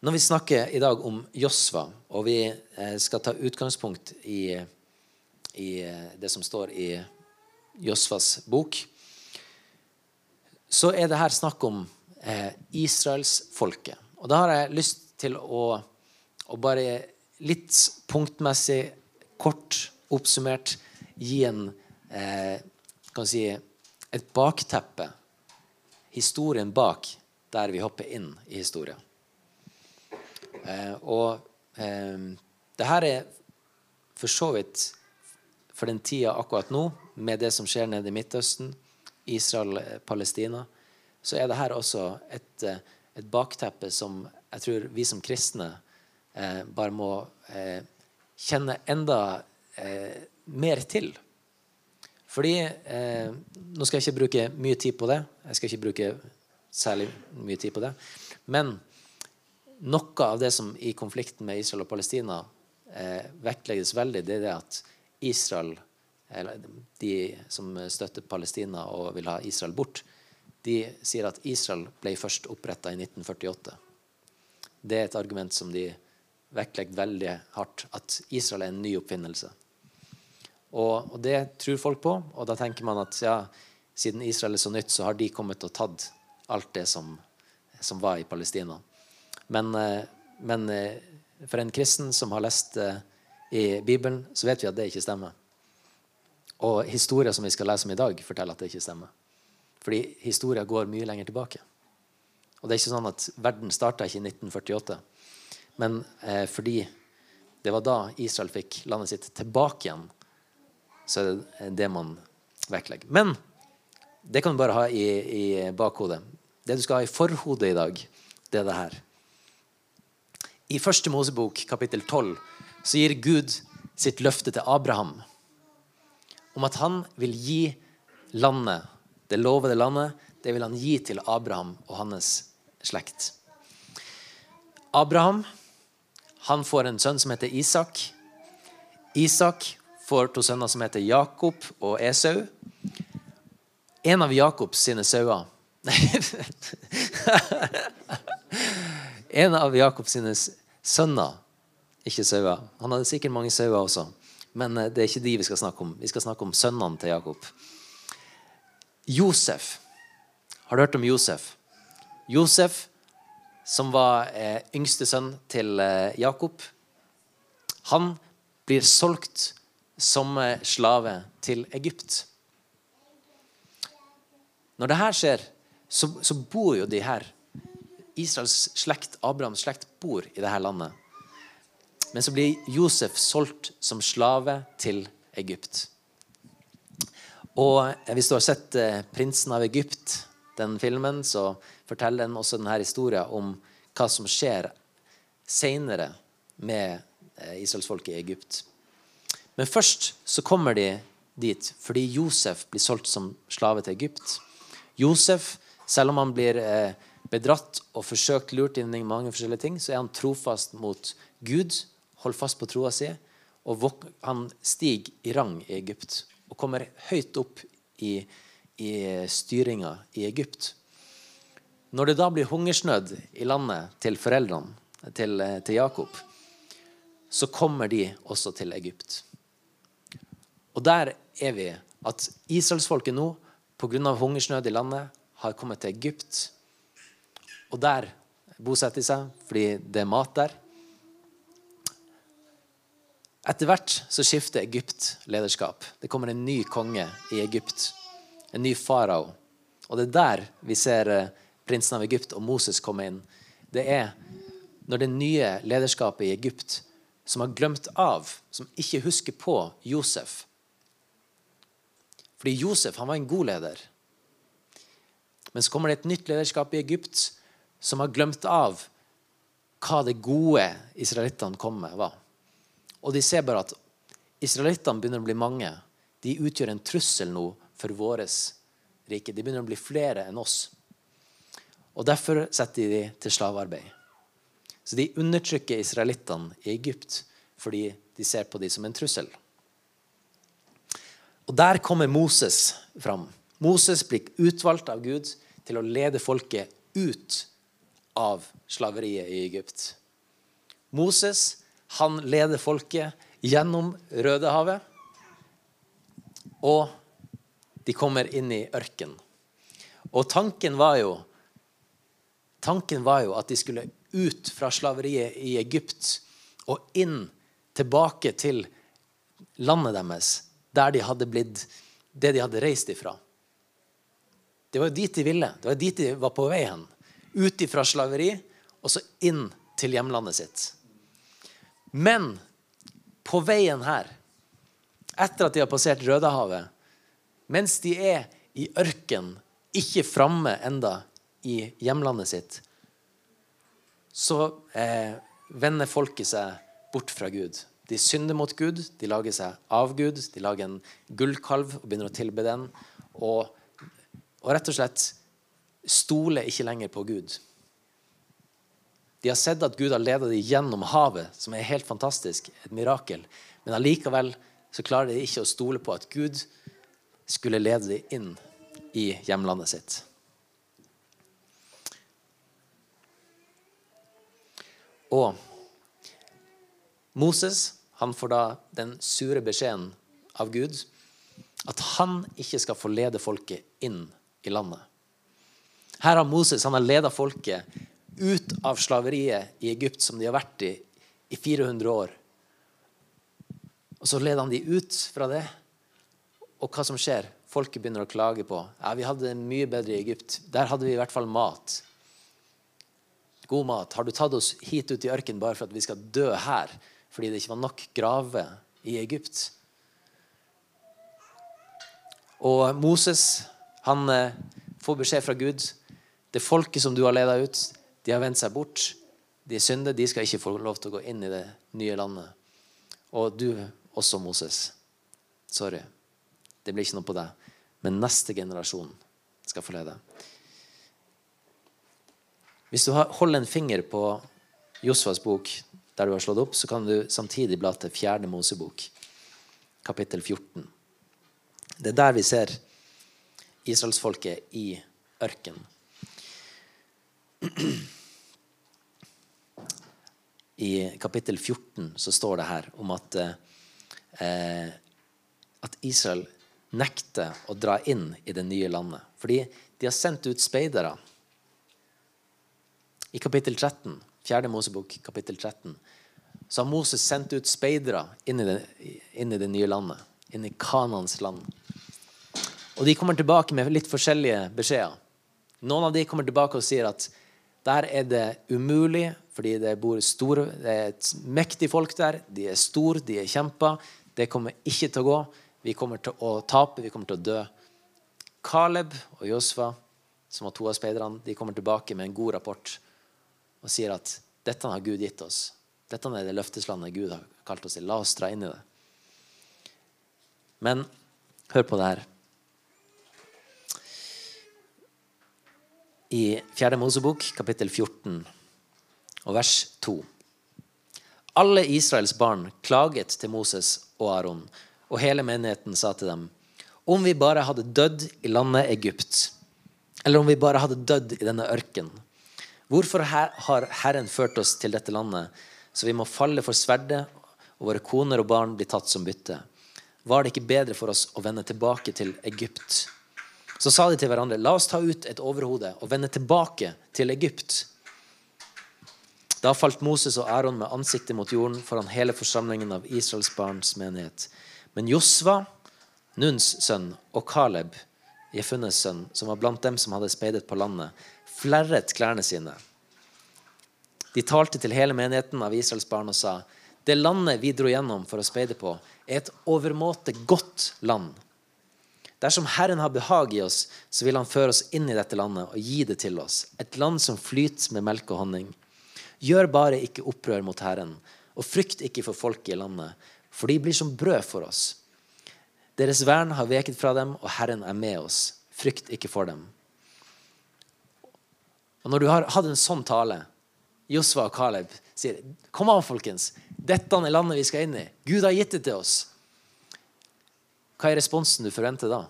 Når vi snakker i dag om Josva, og vi eh, skal ta utgangspunkt i, i eh, det som står i Josvas bok, så er det her snakk om eh, israelsfolket. Og da har jeg lyst til å, å bare litt punktmessig, kort oppsummert, gi en eh, kan si, et bakteppe, historien bak, der vi hopper inn i historien. Eh, og eh, det her er for så vidt for den tida akkurat nå, med det som skjer nede i Midtøsten, Israel-Palestina, så er det her også et, eh, et, bakteppe som jeg tror vi som kristne eh, bare må eh, kjenne enda eh, mer til. Fordi Nå skal jeg ikke bruke mye tid på det. Jeg skal ikke bruke særlig mye tid på det. Men noe av det som i konflikten med Israel og Palestina eh, vektlegges veldig, det er det at Israel, eller de som støtter Palestina og vil ha Israel bort, de sier at Israel ble først oppretta i 1948. Det er et argument som de vektlegger veldig hardt, at Israel er en ny oppfinnelse. Og, og, det tror folk på, og da tenker man at ja, siden Israel er så nytt, så har de kommet og tatt alt det som, som var i Palestina. Men, eh, men, eh, for en kristen som har lest eh, i Bibelen, så vet vi at det ikke stemmer. Og historier som vi skal lese om i dag, forteller at det ikke stemmer. Fordi historia går mye lenger tilbake. Og det er ikke sånn at verden starta ikke i 1948. Men eh, fordi det var da Israel fikk landet sitt tilbake igjen, så er det det man vektlegger. Men det kan du bare ha i, i bakhodet. Det du skal ha i forhodet i dag, det er det her. I første Mosebok, kapittel 12, så gir Gud sitt løfte til Abraham om at han vil gi landet, det lovede landet, det vil han gi til Abraham og hans slekt. Abraham han får en sønn som heter Isak. Isak får to sønner som heter Jakob og Esau. En av Jakobs sine sauer En av Jakobs sønner, ikke sauer. Han hadde sikkert mange sauer også, men eh, det er ikke de vi skal snakke om. Vi skal snakke om sønnene til Jakob. Josef. Har du hørt om Josef? Josef, som var eh, yngste sønn til eh, Jakob, han blir solgt som eh, slave til Egypt. Når det her skjer, så, så bor jo de her Israels slekt, Abrahams slekt, bor i dette landet. Men så blir Josef solgt som slave til Egypt. Og Hvis du har sett eh, 'Prinsen av Egypt', den filmen, så forteller den også denne historien om hva som skjer seinere med eh, israelsfolket i Egypt. Men først så kommer de dit fordi Josef blir solgt som slave til Egypt. Josef, selv om han blir eh, bedratt og forsøkt lurt inn i mange forskjellige ting, så er han trofast mot Gud, holder fast på troa si, og han stiger i rang i Egypt og kommer høyt opp i, i styringa i Egypt. Når det da blir hungersnød i landet til foreldrene, til, til Jakob, så kommer de også til Egypt. Og der er vi at israelsfolket nå, pga. hungersnød i landet, har kommet til Egypt og der bosetter de seg fordi det er mat der. Etter hvert så skifter Egypt lederskap. Det kommer en ny konge i Egypt. En ny farao. Og det er der vi ser eh, prinsen av Egypt og Moses komme inn. Det er når det nye lederskapet i Egypt, som har glemt av, som ikke husker på Josef Fordi Josef han var en god leder. Men så kommer det et nytt lederskap i Egypt som har glemt av hva det gode israelittene kom med, var. Og de ser bare at israelittene begynner å bli mange. De utgjør en trussel nå for vårt rike. De begynner å bli flere enn oss. Og Derfor setter de til slavearbeid. Så de undertrykker israelittene i Egypt fordi de ser på dem som en trussel. Og Der kommer Moses fram. Moses blir utvalgt av Gud til å lede folket ut av slaveriet i Egypt. Moses han leder folket gjennom Rødehavet, og de kommer inn i ørkenen. Og tanken var jo Tanken var jo at de skulle ut fra slaveriet i Egypt og inn tilbake til landet deres, der de hadde blitt det de hadde reist ifra. Det var jo dit de ville. Det var dit de var på vei hen. Ut ifra slaveri og så inn til hjemlandet sitt. Men på veien her, etter at de har passert Rødehavet, mens de er i ørken, ikke framme enda i hjemlandet sitt, så eh, vender folket seg bort fra Gud. De synder mot Gud, de lager seg av Gud, de lager en gullkalv og begynner å tilbe den. Og, og rett og slett stoler ikke lenger på Gud. De har sett at Gud har ledet dem gjennom havet, som er helt fantastisk, et mirakel. Men allikevel så klarer de ikke å stole på at Gud skulle lede dem inn i hjemlandet sitt. Og Moses han får da den sure beskjeden av Gud at han ikke skal få lede folket inn i landet. Her har Moses han har ledet folket ut av slaveriet i Egypt, som de har vært i i 400 år. Og Så leder han de ut fra det. Og hva som skjer? Folket begynner å klage på ja, vi hadde det mye bedre i Egypt. Der hadde vi i hvert fall mat god mat? Har du tatt oss hit ut i ørkenen bare for at vi skal dø her fordi det ikke var nok graver i Egypt? Og Moses han eh, får beskjed fra Gud. Det folket som du har ledet ut, de har vendt seg bort. De er synder. De skal ikke få lov til å gå inn i det nye landet. Og du også, Moses. Sorry. Det blir ikke noe på deg. Men neste generasjon skal få lede. Hvis du holder en finger på Josfas bok der du har slått opp, så kan du samtidig bla til fjerde Mosebok, kapittel 14. Det er der vi ser israelsfolket i ørkenen. I kapittel 14 så står det her om at, eh, at Israel nekter å dra inn i det nye landet. Fordi de har sendt ut speidere i kapittel 13, 4. Mosebok, kapittel 13, så har Moses sendt ut speidere inn, inn, i det nye landet, inn i Kanans land. Og de kommer tilbake med litt forskjellige beskjeder. Noen av de kommer tilbake og sier at der er det umulig, fordi det store, det er et mektig folk der. De er store, de er kjemper. Det kommer ikke til å gå. Vi kommer til å tape, vi kommer til å dø. Caleb og Josfa, som var to av speiderne, de kommer tilbake med en god rapport og sier at dette har Gud gitt oss. Dette er det løfteslandet Gud har kalt oss til. La oss dra inn i det. Men hør på det her. I 4. Mosebok, kapittel 14, og vers 2. Alle Israels barn klaget til Moses og Aron, og hele menigheten sa til dem.: Om vi bare hadde dødd i landet Egypt, eller om vi bare hadde dødd i denne ørken, Hvorfor har Herren ført oss til dette landet, så vi må falle for sverdet, og våre koner og barn blir tatt som bytte? Var det ikke bedre for oss å vende tilbake til Egypt? Så sa de til hverandre, la oss ta ut et overhode og vende tilbake til Egypt. Da falt Moses og Aron med ansiktet mot jorden foran hele forsamlingen av Israels barns menighet. Men Josva, Nuns sønn, og Caleb, Jefunnes sønn, som var blant dem som hadde speidet på landet, flerret klærne sine. De talte til hele menigheten av Israels barn og sa det landet vi dro gjennom for å speide på, er et overmåte godt land. Dersom Herren har behag i oss, så vil Han føre oss inn i dette landet og gi det til oss, et land som flyter med melk og honning. Gjør bare ikke opprør mot Herren, og frykt ikke for folket i landet, for de blir som brød for oss. Deres vern har veket fra dem, og Herren er med oss. Frykt ikke for dem. Og Når du har hatt en sånn tale, Josva og Caleb sier Kom an, folkens. Dette er landet vi skal inn i. Gud har gitt det til oss. Hva er responsen du forventer da?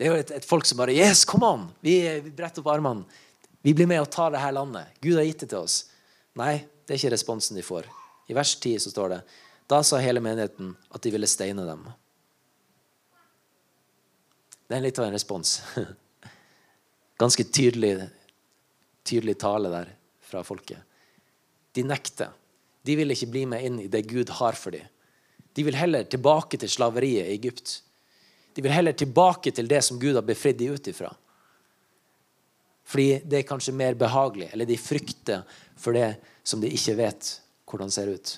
Det er jo et, et folk som bare Yes, kom an! Vi, vi bretter opp armene. Vi blir med og tar det her landet. Gud har gitt det til oss. Nei, det er ikke responsen de får. I vers 10 så står det da sa hele menigheten at de ville steine dem. Det er litt av en respons. Ganske tydelig, tydelig tale der fra folket. De nekter. De vil ikke bli med inn i det Gud har for dem. De vil heller tilbake til slaveriet i Egypt. De vil heller tilbake til det som Gud har befridd dem ut ifra. Fordi det er kanskje mer behagelig, eller de frykter for det som de ikke vet hvordan ser ut.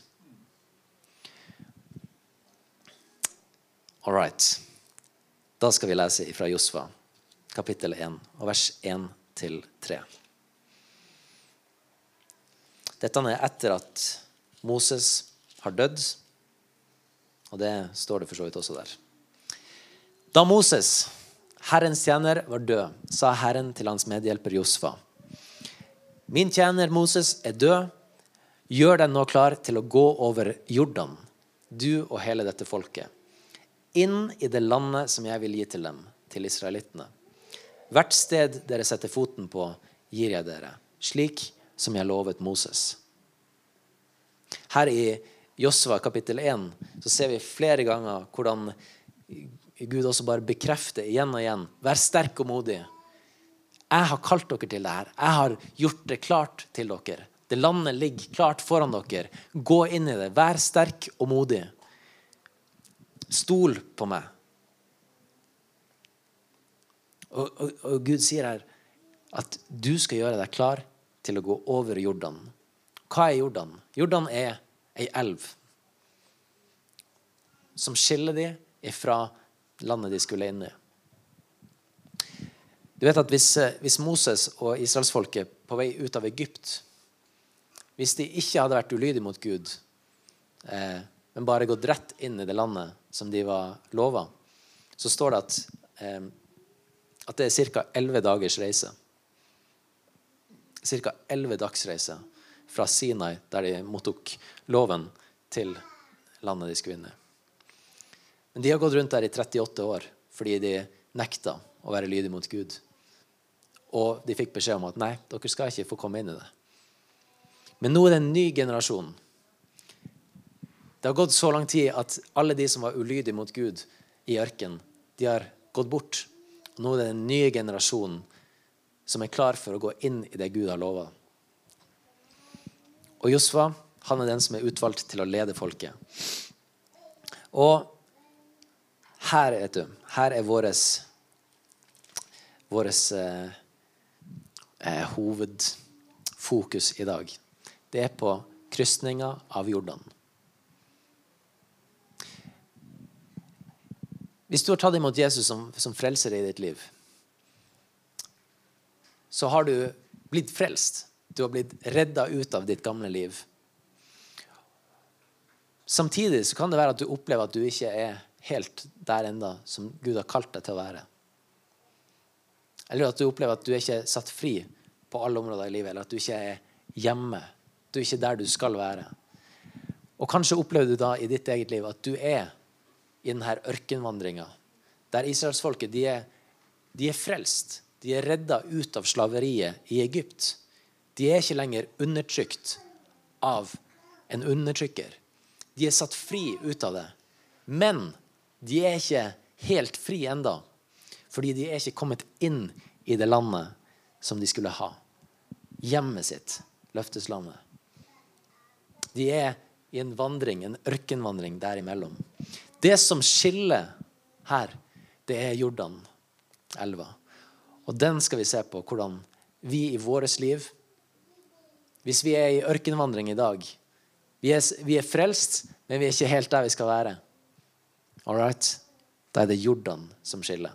All right. Da skal vi lese fra Josfa, kapittel 1, og vers 1-3. Dette er etter at Moses har dødd, og det står det for så vidt også der. Da Moses, Herrens tjener, var død, sa Herren til hans medhjelper Josfa. Min tjener Moses er død. Gjør deg nå klar til å gå over Jordan, du og hele dette folket, inn i det landet som jeg vil gi til dem, til israelittene. Hvert sted dere setter foten på, gir jeg dere, slik som jeg lovet Moses. Her i Josva kapittel 1 så ser vi flere ganger hvordan Gud også bare bekrefter igjen og igjen. Vær sterk og modig. Jeg har kalt dere til det her. Jeg har gjort det klart til dere. Det landet ligger klart foran dere. Gå inn i det. Vær sterk og modig. Stol på meg. Og, og, og, Gud sier her at du skal gjøre deg klar til å gå over Jordan. Hva er Jordan? Jordan er ei elv som skiller de ifra landet de skulle inn i. Du vet at hvis, eh, hvis Moses og israelsfolket på vei ut av Egypt Hvis de ikke hadde vært ulydige mot Gud, eh, men bare gått rett inn i det landet som de var lova, så står det at, eh, at det er ca. elleve dagers reise. Ca. elleve dagsreise fra Sinai, der de mottok loven, til landet de skulle inn i. Men de har gått rundt der i 38 år fordi de nekta å være lydige mot Gud. Og de fikk beskjed om at nei, dere skal ikke få komme inn i det. Men nå er det en ny generasjon. Det har gått så lang tid at alle de som var ulydige mot Gud i ørkenen, de har gått bort. Og nå er det en ny generasjon som er klar for å gå inn i det Gud har lova. Og Josfa han er den som er utvalgt til å lede folket. Og her, vet du, her er våres, eh, eh, hovedfokus i dag. Det er på krysninga av Jordan. Hvis du har tatt imot Jesus som, som frelser i ditt liv, så har du blitt frelst. Du har blitt redda ut av ditt gamle liv. Samtidig så kan det være at du opplever at du ikke er helt der enda som Gud har kalt deg til å være. Eller at du opplever at du ikke er satt fri på alle områder i livet, eller at du ikke er hjemme. Du er ikke der du skal være. Og kanskje opplever du da i ditt eget liv at du er i denne ørkenvandringa, der israelsfolket de er, de er frelst. De er redda ut av slaveriet i Egypt. De er ikke lenger undertrykt av en undertrykker. De er satt fri ut av det. Men de er ikke helt fri enda, fordi de er ikke kommet inn i det landet som de skulle ha. Hjemmet sitt, løfteslandet. De er i en vandring, en ørkenvandring derimellom. Det som skiller her, det er Jordan-elva. Og den skal vi se på, hvordan vi i vårt liv Hvis vi er i ørkenvandring i dag vi er, vi er frelst, men vi er ikke helt der vi skal være. All right? Da er det Jordan som skiller.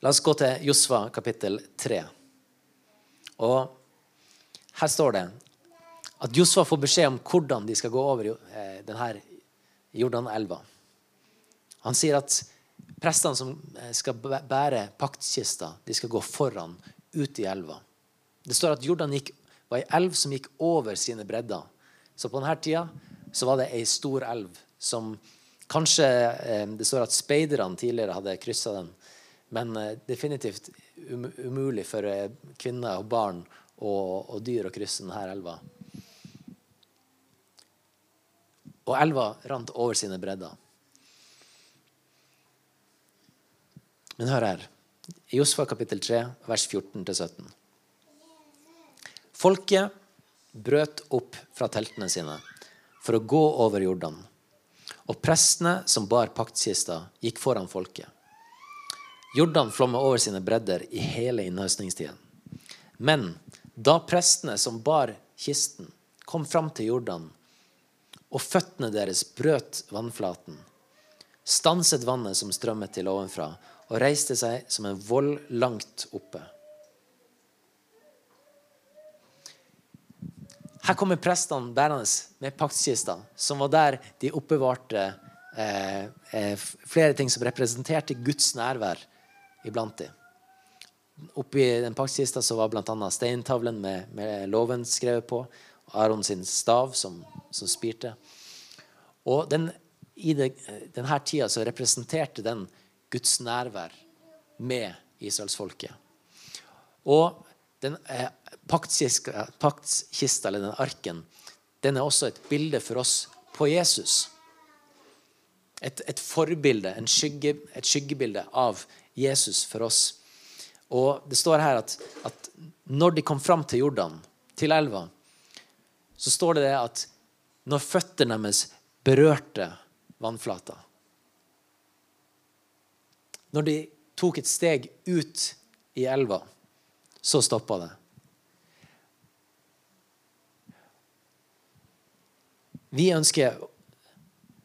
La oss gå til Josva kapittel 3. Og her står det at Josva får beskjed om hvordan de skal gå over eh, denne Jordanelva. Han sier at prestene som eh, skal bære paktkista, de skal gå foran ut i elva. Det står at Jordan gikk, var ei elv som gikk over sine bredder. Så på denne tida så var det ei stor elv som kanskje eh, Det står at speiderne tidligere hadde kryssa den. Men eh, definitivt um, umulig for eh, kvinner og barn og, og dyr å krysse denne elva. Og elva rant over sine bredder. Men hør her. I Josfa kapittel 3, vers 14-17. Folket brøt opp fra teltene sine for å gå over Jordan. Og prestene som bar paktkista, gikk foran folket. Jordan flommet over sine bredder i hele innhøstningstiden. Men da prestene som bar kisten, kom fram til Jordan, og føttene deres brøt vannflaten, stanset vannet som strømmet til ovenfra, og reiste seg som en vold langt oppe. Her kommer prestene bærende med paktkista, som var der de oppbevarte eh, eh, flere ting som representerte Guds nærvær iblant dem. Oppi den paktkista så var bl.a. steintavlen med, med, loven skrevet på. Aron sin stav som, som spirte. Og den, i det, denne tida så representerte den Guds nærvær med israelsfolket. Og den eh, paktskista, eller den arken, den er også et bilde for oss på Jesus. Et, et forbilde, skygge, et skyggebilde av Jesus for oss. Og det står her at, at når de kom fram til Jordan, til elva, så står det det at når føttene deres berørte vannflata Når de tok et steg ut i elva, så stoppa det. Vi ønsker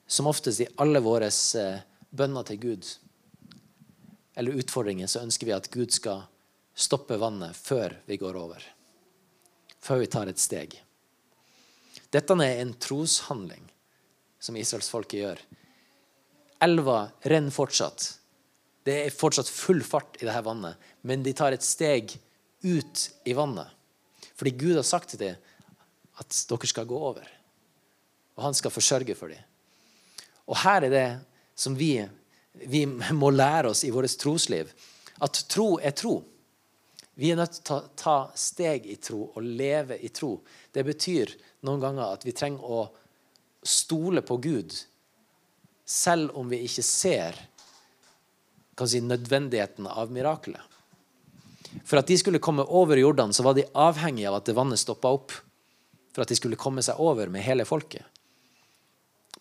som oftest i alle våre eh, bønner til Gud eller utfordringer, så ønsker vi at Gud skal stoppe vannet før vi går over. Før vi tar et steg. Dette er en troshandling som israelsfolket gjør. Elva renner fortsatt. Det er fortsatt full fart i dette vannet, men de tar et steg ut i vannet. Fordi Gud har sagt til dem at dere skal gå over. Og han skal forsørge for dem. Og her er det som vi vi må lære oss i vårt trosliv. At tro er tro. Vi er nødt til å ta steg i tro og leve i tro. Det betyr noen ganger at vi trenger å stole på Gud, selv om vi ikke ser si, nødvendigheten av mirakelet. For at de skulle komme over Jordan, så var de avhengige av at det vannet stoppa opp. For at de skulle komme seg over med hele folket.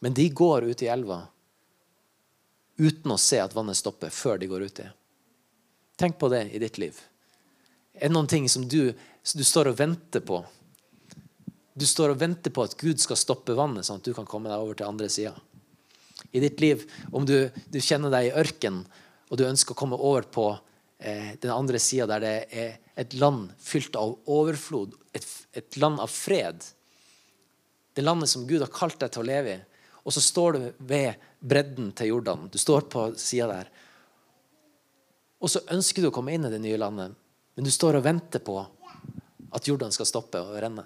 Men de går ut i elva uten å se at vannet stopper før de går uti. Tenk på det i ditt liv. Er det noen ting som du, du står og venter på? Du står og venter på at Gud skal stoppe vannet, sånn at du kan komme deg over til andre sida. I ditt liv, om du, du kjenner deg i ørken, og du ønsker å komme over på eh, den andre sida, der det er et land fylt av overflod, et, et land av fred. Det landet som Gud har kalt deg til å leve i. Og så står du ved bredden til Jordan. Du står på sida der. Og så ønsker du å komme inn i det nye landet, men du står og venter på at Jordan skal stoppe å renne.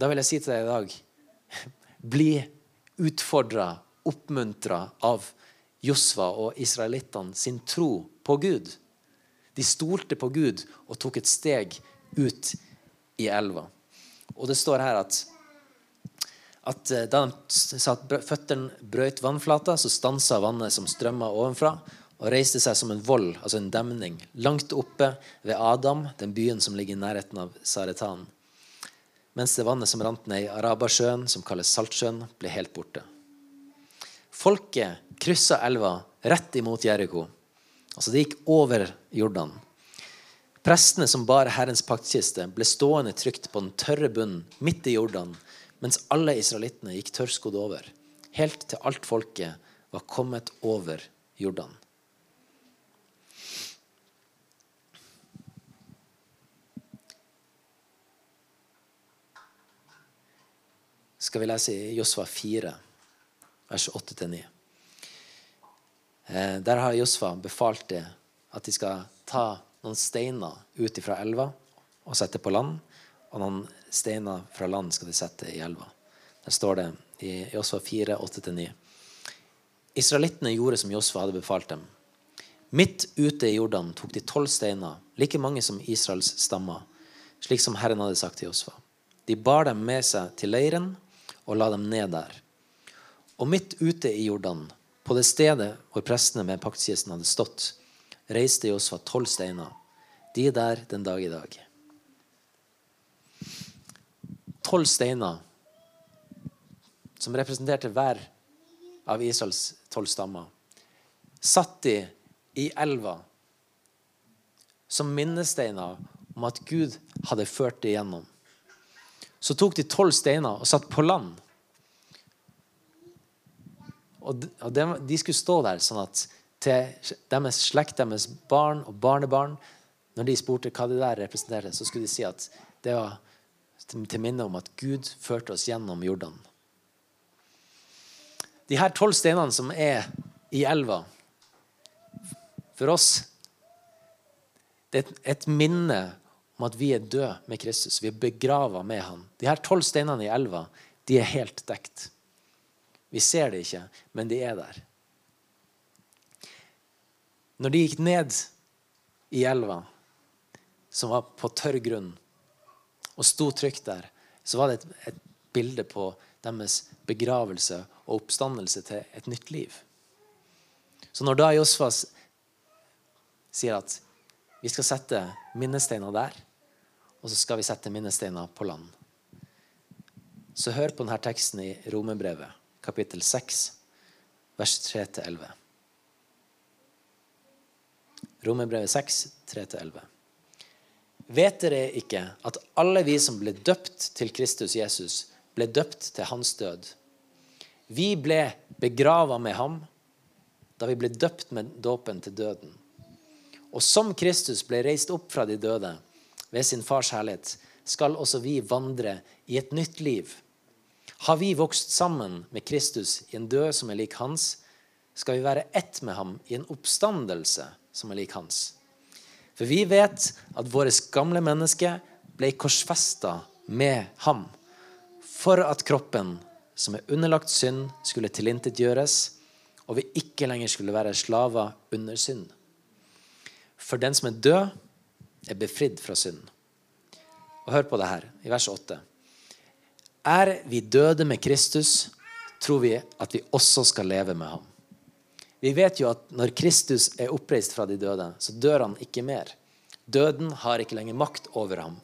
Da vil jeg si til deg i dag bli utfordra, oppmuntra av Josva og israelittene sin tro på Gud. De stolte på Gud og tok et steg ut i elva. Og det står her at at eh, da føttene brøt vannflata, så stansa vannet som strømma ovenfra, og reiste seg som en vold, altså en demning, langt oppe ved Adam, den byen som ligger i nærheten av Saretan. Mens det vannet som rant ned i Arabasjøen, som kalles Saltsjøen, ble helt borte. Folket kryssa elva rett imot Jeriko. Altså det gikk over Jordan. Prestene som bar Herrens paktkiste, ble stående trygt på den tørre bunnen midt i Jordan mens alle israelittene gikk tørrskodd over, helt til alt folket var kommet over Jordan. skal vi lese i Josva 4, vers 8-9. Eh, der har Josfa befalt det at de skal ta noen steiner ut fra elva og sette på land og noen steiner fra land skal de sette i elva. Der står det i Josfa 4, 8-9. Israelittene gjorde som Josfa hadde befalt dem. Midt ute i Jordan tok de tolv steiner, like mange som Israels stammer, slik som Herren hadde sagt til Josfa. De bar dem med seg til leiren og la dem ned der. Og midt ute i Jordan, på det stedet hvor prestene med paktkisten hadde stått, reiste Josfa tolv steiner. De er der den dag i dag. Tolv steiner som representerte hver av Israels tolv stammer, satt de i elva som minnesteiner om at Gud hadde ført det igjennom. Så tok de tolv steiner og satt på land. Og de, de skulle stå der sånn at til deres slekt, deres barn og barnebarn Når de spurte hva det der representerte, så skulle de si at det var til minne om at Gud førte oss gjennom Jordan. De her tolv steinene som er i elva, for oss det er et minne om at vi er døde med Kristus. Vi er begrava med han. De her tolv steinene i elva de er helt dekt. Vi ser det ikke, men de er der. Når de gikk ned i elva, som var på tørr grunn, og sto trygt der, så var det et, et bilde på deres begravelse og oppstandelse til et nytt liv. Så når da Josfas sier at vi skal sette minnesteiner der, og så skal vi sette minnesteiner på land, så hør på denne teksten i Romerbrevet, kapittel 6, vers 3-11. Romerbrevet 6, 3-11. Vet dere ikke at alle vi som ble døpt til Kristus Jesus, ble døpt til hans død? Vi ble begrava med ham da vi ble døpt med dåpen til døden. Og som Kristus ble reist opp fra de døde ved sin fars herlighet, skal også vi vandre i et nytt liv. Har vi vokst sammen med Kristus i en død som er lik hans, skal vi være ett med ham i en oppstandelse som er lik hans. For vi vet at vårt gamle menneske ble korsfesta med ham for at kroppen, som er underlagt synd, skulle tilintetgjøres, og vi ikke lenger skulle være slaver under synd. For den som er død, er befridd fra synd. Og hør på det her, i vers 8. Er vi døde med Kristus, tror vi at vi også skal leve med ham. Vi vet jo at når Kristus er oppreist fra de døde, så dør han ikke mer. Døden har ikke lenger makt over ham.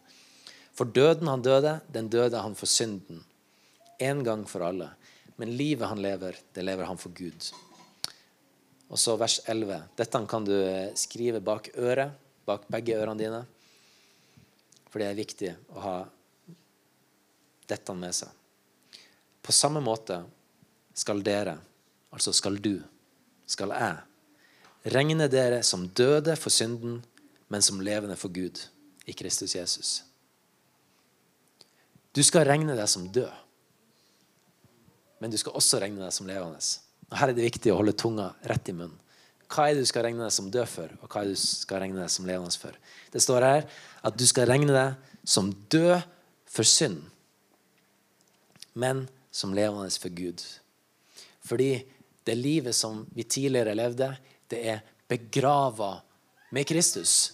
For døden han døde, den døde han for synden. En gang for alle. Men livet han lever, det lever han for Gud. Og så vers 11. Dette kan du skrive bak øret, bak begge ørene dine. For det er viktig å ha dette med seg. På samme måte skal dere, altså skal du, skal jeg regne dere som døde for synden, men som levende for Gud i Kristus Jesus. Du skal regne deg som død, men du skal også regne deg som levende. Og Her er det viktig å holde tunga rett i munnen. Hva er det du skal regne deg som død for, og hva er det du skal regne deg som levende for? Det står her at du skal regne deg som død for synd, men som levende for Gud. Fordi det livet som vi tidligere levde, det er begrava med Kristus.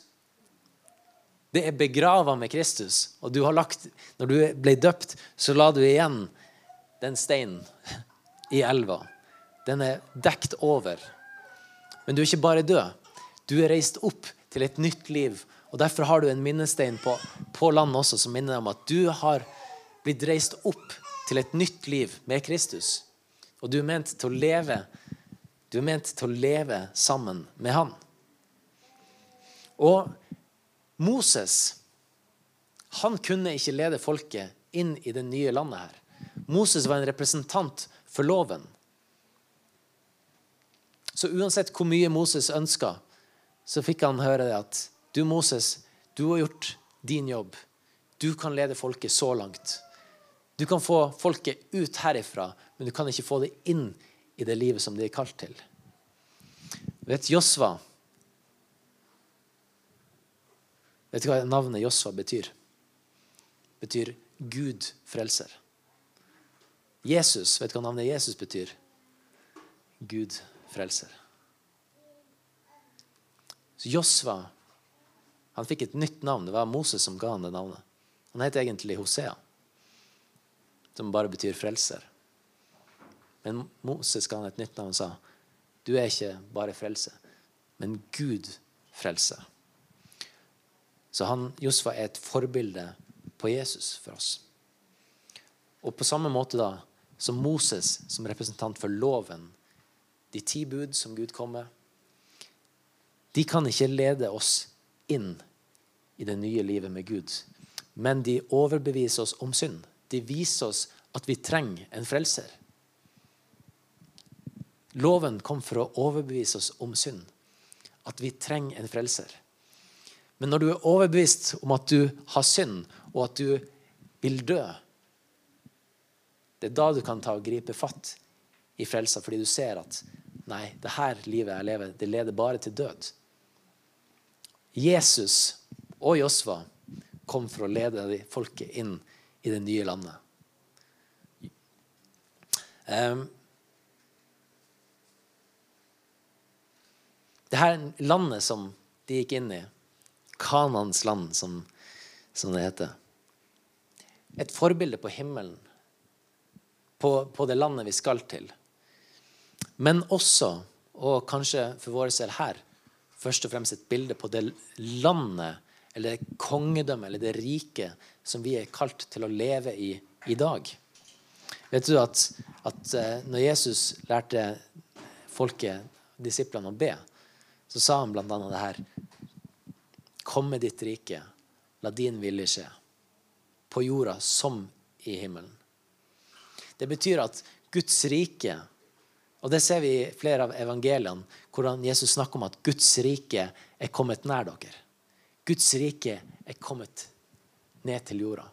Det er begrava med Kristus. Og du har lagt, når du ble døpt, så la du igjen den steinen i elva. Den er dekt over. Men du er ikke bare død. Du er reist opp til et nytt liv. Og Derfor har du en minnestein på, på landet også som minner om at du har blitt reist opp til et nytt liv med Kristus. Og du er ment til å leve Du er ment til å leve sammen med han. Og Moses han kunne ikke lede folket inn i det nye landet her. Moses var en representant for loven. Så uansett hvor mye Moses ønska, så fikk han høre det at du, Moses, du har gjort din jobb. Du kan lede folket så langt. Du kan få folket ut herifra, men du kan ikke få det inn i det livet som de er kalt til. Vet Josva Vet du hva navnet Josva betyr? Betyr Gud frelser. Jesus, vet du hva navnet Jesus betyr? Gud frelser. Så Josva han fikk et nytt navn. Det var Moses som ga han det navnet. Han heter egentlig Hosea, som bare betyr frelser. Men Moses ga han et nytt navn og sa du er ikke bare frelse, men Gud frelser. Så han, Josfa er et forbilde på Jesus for oss. Og på samme måte da, som Moses som representant for loven, de ti bud som Gud kom med, de kan ikke lede oss inn i det nye livet med Gud. Men de overbeviser oss om synd. De viser oss at vi trenger en frelser. Loven kom for å overbevise oss om synd. At vi trenger en frelser. Men når du er overbevist om at du har synd, og at du vil dø Det er da du kan ta og gripe fatt i frelsa, fordi du ser at nei, det her livet jeg lever, det leder bare til død. Jesus og Josva kom for å lede folket inn i det nye landet. Um, det her landet som de gikk inn i, Kanans land, som, som det heter Et forbilde på himmelen, på, på, det landet vi skal til. Men også, og kanskje for vår selv her, først og fremst et bilde på det landet eller det kongedømmet eller det riket som vi er kalt til å leve i i dag. Vet du at, at eh, når Jesus lærte folket, disiplene, å be, så sa han bl.a. det her Kom med ditt rike, la din vilje skje. På jorda som i himmelen. Det betyr at Guds rike og Det ser vi i flere av evangeliene, hvordan Jesus snakker om at Guds rike er kommet nær dere. Guds rike er kommet ned til jorda.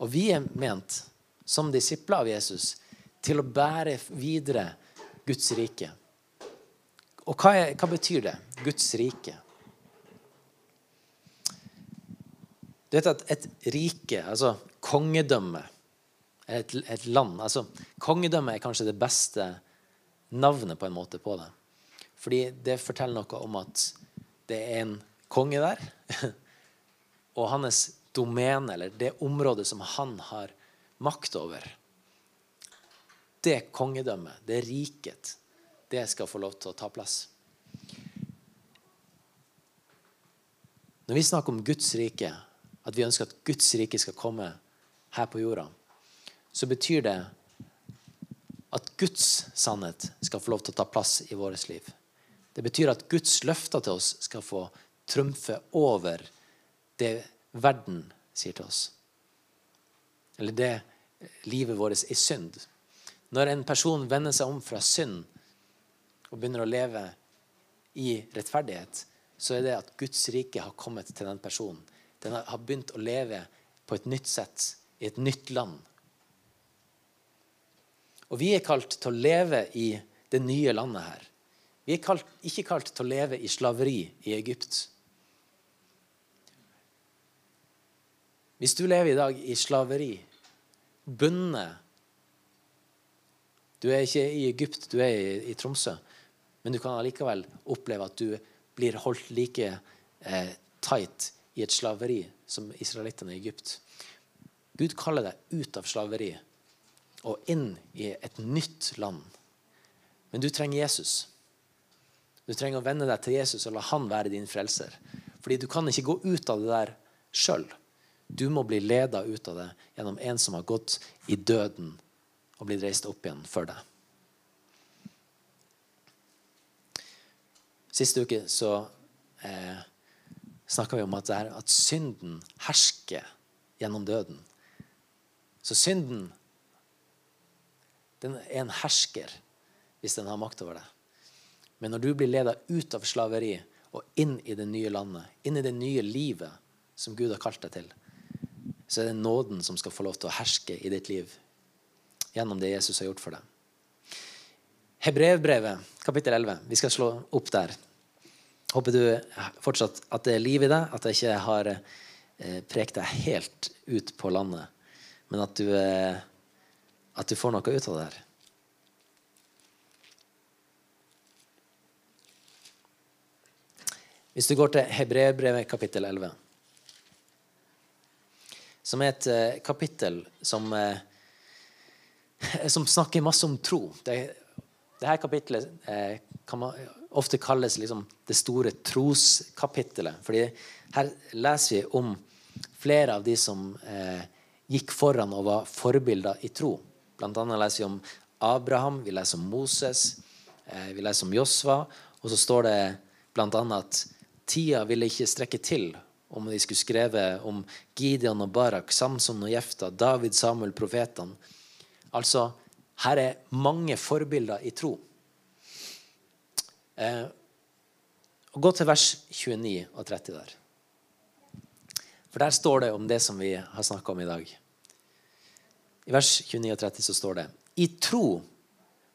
Og vi er ment, som disipler av Jesus, til å bære videre Guds rike. Og hva, er, hva betyr det? Guds rike. Du vet at et rike, altså kongedømme, et, et land altså Kongedømme er kanskje det beste navnet på en måte på det. Fordi det forteller noe om at det er en konge der. Og hans domene, eller det området som han har makt over, det kongedømmet, det riket, det skal få lov til å ta plass. Når vi snakker om Guds rike, at vi ønsker at Guds rike skal komme her på jorda, så betyr det at Guds sannhet skal få lov til å ta plass i vårt liv. Det betyr at Guds løfter til oss skal få trumfe over det verden sier til oss. Eller det livet vårt i synd. Når en person vender seg om fra synd og begynner å leve i rettferdighet, så er det at Guds rike har kommet til den personen. Den har begynt å leve på et nytt sett, i et nytt land. Og vi er kalt til å leve i det nye landet her. Vi er kalt, ikke kalt til å leve i slaveri i Egypt. Hvis du lever i dag i slaveri, bundet Du er ikke i Egypt, du er i, i, Tromsø, men du kan allikevel oppleve at du blir holdt like eh, tight i et slaveri som israelittene i Egypt. Gud kaller deg ut av slaveri og inn i et nytt land. Men du trenger Jesus. Du trenger å venne deg til Jesus og la han være din frelser. Fordi du kan ikke gå ut av det der sjøl. Du må bli leda ut av det gjennom en som har gått i døden og blitt reist opp igjen for deg. Siste uke så eh, snakka vi om at, er, at synden hersker gjennom døden. Så synden den er en hersker hvis den har makt over deg. Men når du blir leda ut av slaveri og inn i det nye landet, inn i det nye livet som Gud har kalt deg til, så er det nåden som skal få lov til å herske i ditt liv gjennom det Jesus har gjort for deg. Hebrevbrevet, kapittel 11. Vi skal slå opp der. Håper du fortsatt at det er liv i deg, at jeg ikke har eh, prekt deg helt ut på landet, men at du, eh, at du får noe ut av det her. Hvis du går til Hebrevbrevet kapittel 11, som er et eh, kapittel som, eh, som snakker masse om tro. Det, dette kapittelet eh, kan man ofte kalles liksom, det store troskapittelet. fordi her leser vi om flere av de som gikk foran og var forbilder i tro. Blant annet leser vi om Abraham, vi leser om Moses, vi leser om Josva. Og så står det annet at Tida ville ikke strekke til om de skulle skrevet om Gideon og Barak, Samson og Jefta, David, Samuel, profetene. Altså, her er mange forbilder i tro. Eh, gå til vers 29 og 30 der. For der står det om det som vi har snakka om i dag. I vers 29 og 30 så står det I tro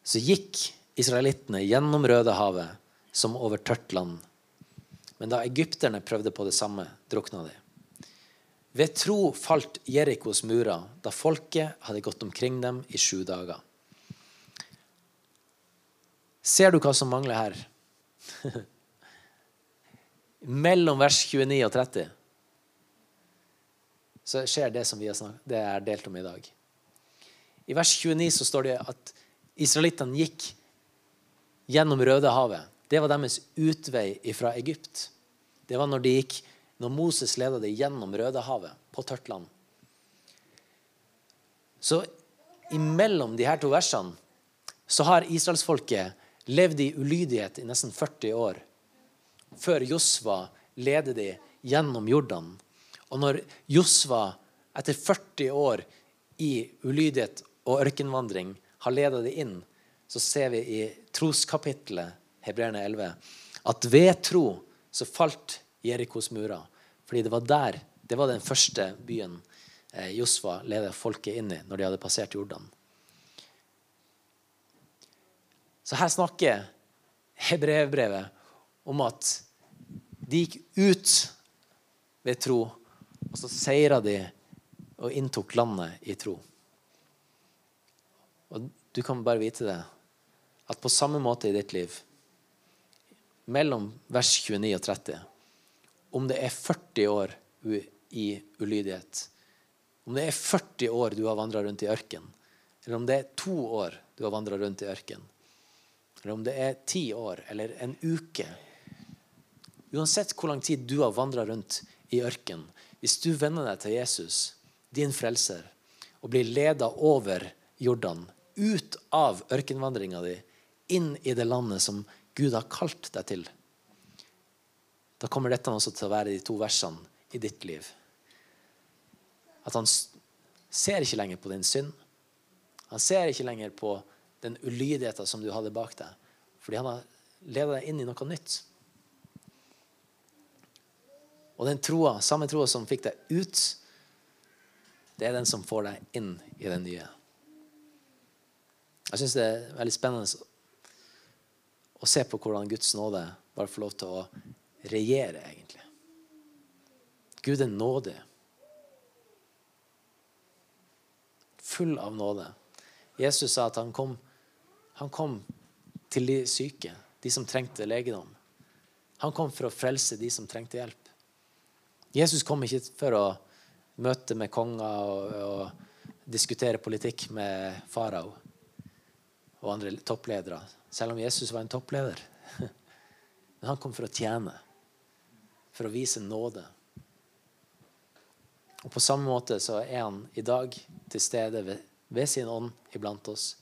så gikk israelittene gjennom Rødehavet som over tørt land. Men da egypterne prøvde på det samme, drukna de. Ved tro falt Jerikos murer da folket hadde gått omkring dem i sju dager. Ser du hva som mangler her? Mellom vers 29 og 30 så skjer det som vi har snakket, det er delt om i dag. I vers 29 så står det at israelittene gikk gjennom Rødehavet. Det var deres utvei fra Egypt. Det var når de gikk, når Moses leda dem gjennom Rødehavet, på tørt land. Så imellom de her to versene så har israelsfolket levd i ulydighet i nesten 40 år. Før Josva leder de gjennom Jordan. Og når Josva etter 40 år i ulydighet og ørkenvandring har ledet de inn, så ser vi i troskapitlet Hebreerne 11, at ved tro så falt Jerikos murer. Fordi det var der, det var den første byen eh, Josfa ledet folket inn i når de hadde passert Jordan. Så her snakker Hebrevbrevet om at de gikk ut ved tro, og så seira de og inntok landet i tro. Og du kan bare vite det, at på samme måte i ditt liv mellom vers 29 og 30 om det er 40 år i ulydighet, om det er 40 år du har vandra rundt i ørken, eller om det er to år du har vandra rundt i ørken, eller om det er ti år eller en uke. Uansett hvor lang tid du har vandra rundt i ørken, hvis du venner deg til Jesus, din frelser, og blir leda over Jordan, ut av ørkenvandringa di, inn i det landet som Gud har kalt deg til, da kommer dette også til å være de to versene i ditt liv. At han ser ikke lenger på din synd. Han ser ikke lenger på den ulydigheten som du hadde bak deg, fordi han har ledet deg inn i noe nytt. Og den troa, samme troa som fikk deg ut, det er den som får deg inn i det nye. Jeg syns det er veldig spennende å se på hvordan Guds nåde bare får lov til å regjere, egentlig. Gud er nådig. Full av nåde. Jesus sa at han kom, han kom til de syke, de som trengte legedom. Han kom for å frelse de som trengte hjelp. Jesus kom ikke for å møte med konger og, og diskutere politikk med farao og andre toppledere, selv om Jesus var en toppleder. Men han kom for å tjene, for å vise nåde. Og På samme måte så er han i dag til stede ved, ved sin ånd iblant oss,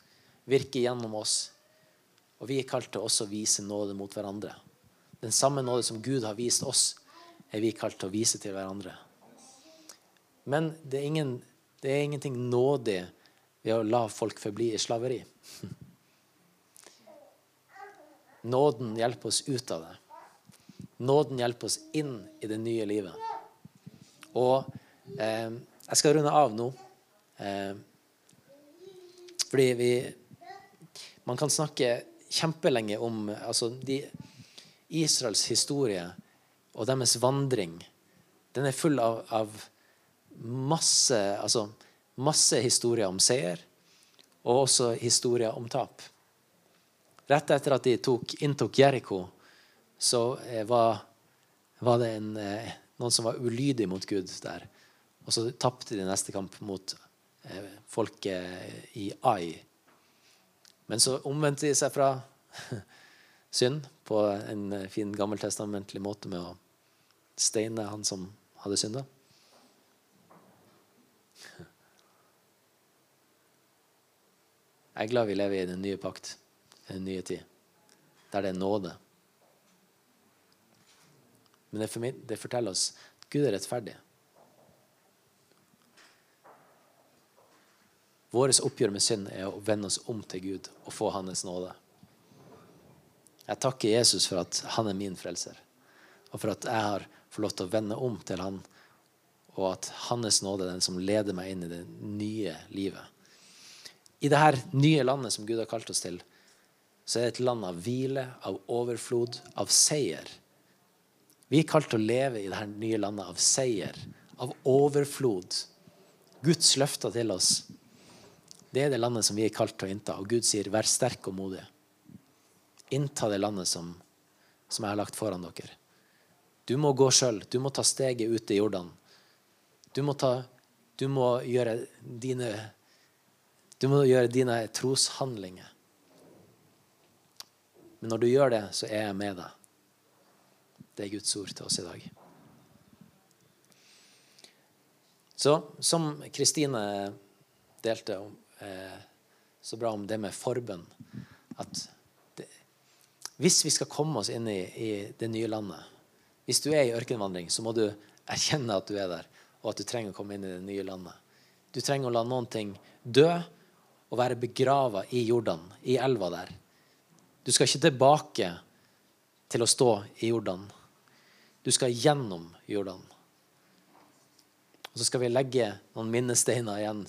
virker gjennom oss. Og vi er kalt til også å vise nåde mot hverandre. Den samme nåde som Gud har vist oss, er vi kalt til å vise til hverandre. Men det er, ingen, det er ingenting nådig ved å la folk forbli i slaveri. Nåden hjelper oss ut av det. Nåden hjelper oss inn i det nye livet. Og eh, jeg skal runde av nå. Eh, fordi vi Man kan snakke kjempelenge om altså, de, Israels historie og deres vandring. Den er full av, av masse, altså, masse historier om seier, og også historier om tap. Rett etter at de tok, inntok Jeriko, så eh, var var det en, eh, noen som var ulydig mot Gud der. Og så tapte de neste kamp mot eh, folket i Ai. Men så omvendte de seg fra synd på en fin gammeltestamentlig måte med å steine han som hadde synda. Jeg er glad vi lever i den nye pakt, den nye tid, der det er nåde. Men det, forteller oss at Gud er rettferdig. Vårt oppgjør med synd er å vende oss om til Gud og få Hans nåde. Jeg takker Jesus for at han er min frelser, og for at jeg har fått lov til å vende om til han, og at Hans nåde er den som leder meg inn i det nye livet. I dette nye landet som Gud har kalt oss til, så er det et land av hvile, av overflod, av seier. Vi er kalt til å leve i dette nye landet av seier, av overflod. Guds løfter til oss. Det er det landet som vi er kalt til å innta. Og Gud sier, 'Vær sterk og modig' innta det landet som, som jeg har lagt foran dere. Du må gå sjøl. Du må ta steget ut i Jordan. Du må, ta, du må gjøre dine du må gjøre dine troshandlinger. Men når du gjør det, så er jeg med deg. Det er Guds ord til oss i dag. Så som Kristine delte eh, så bra om det med forbønn at hvis vi skal komme oss inn i, i, det nye landet Hvis du er i ørkenvandring, så må du erkjenne at du er der, og at du trenger å komme inn i det nye landet. Du trenger å la noen ting dø og være begrava i Jordan, i elva der. Du skal ikke tilbake til å stå i Jordan. Du skal gjennom Jordan. Og så skal vi legge noen minnesteiner igjen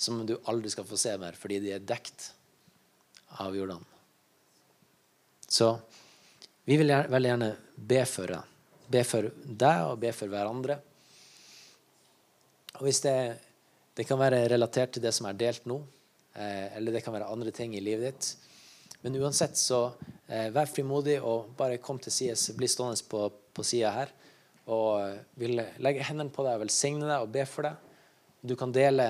som du aldri skal få se mer, fordi de er dekt av Jordan. Så vi vil veldig gjerne be for deg. Be for deg og be for hverandre. Og hvis det, det kan være relatert til det som er delt nå, eh, eller det kan være andre ting i livet ditt. Men uansett, så vær frimodig og bare kom til sides. Bli stående på, på sida her. Og eh, vil legge hendene på deg og velsigne deg og be for deg. Du kan dele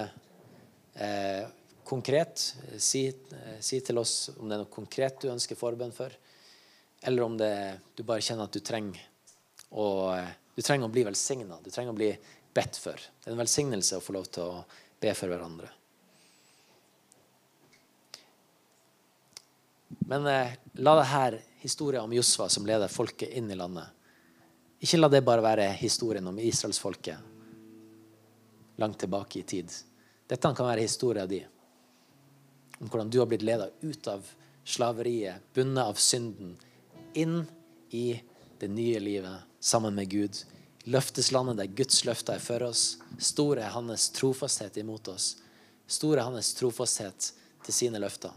eh, konkret. Si, eh, si, til oss om det er noe konkret du ønsker forbønn for. Eller om det, du bare kjenner at du trenger å, du trenger å bli velsigna. Du trenger å bli bedt for. Det er en velsignelse å få lov til å be for hverandre. Men eh, la dette historien om Josva som leder folket inn i landet Ikke la det bare være historien om israelsfolket langt tilbake i tid. Dette kan være historien din om hvordan du har blitt ledet ut av slaveriet, bundet av synden, inn i det nye livet sammen med Gud. Løfteslandet der Guds løfter er for oss. Stor er hans trofasthet imot oss. Stor er hans trofasthet til sine løfter.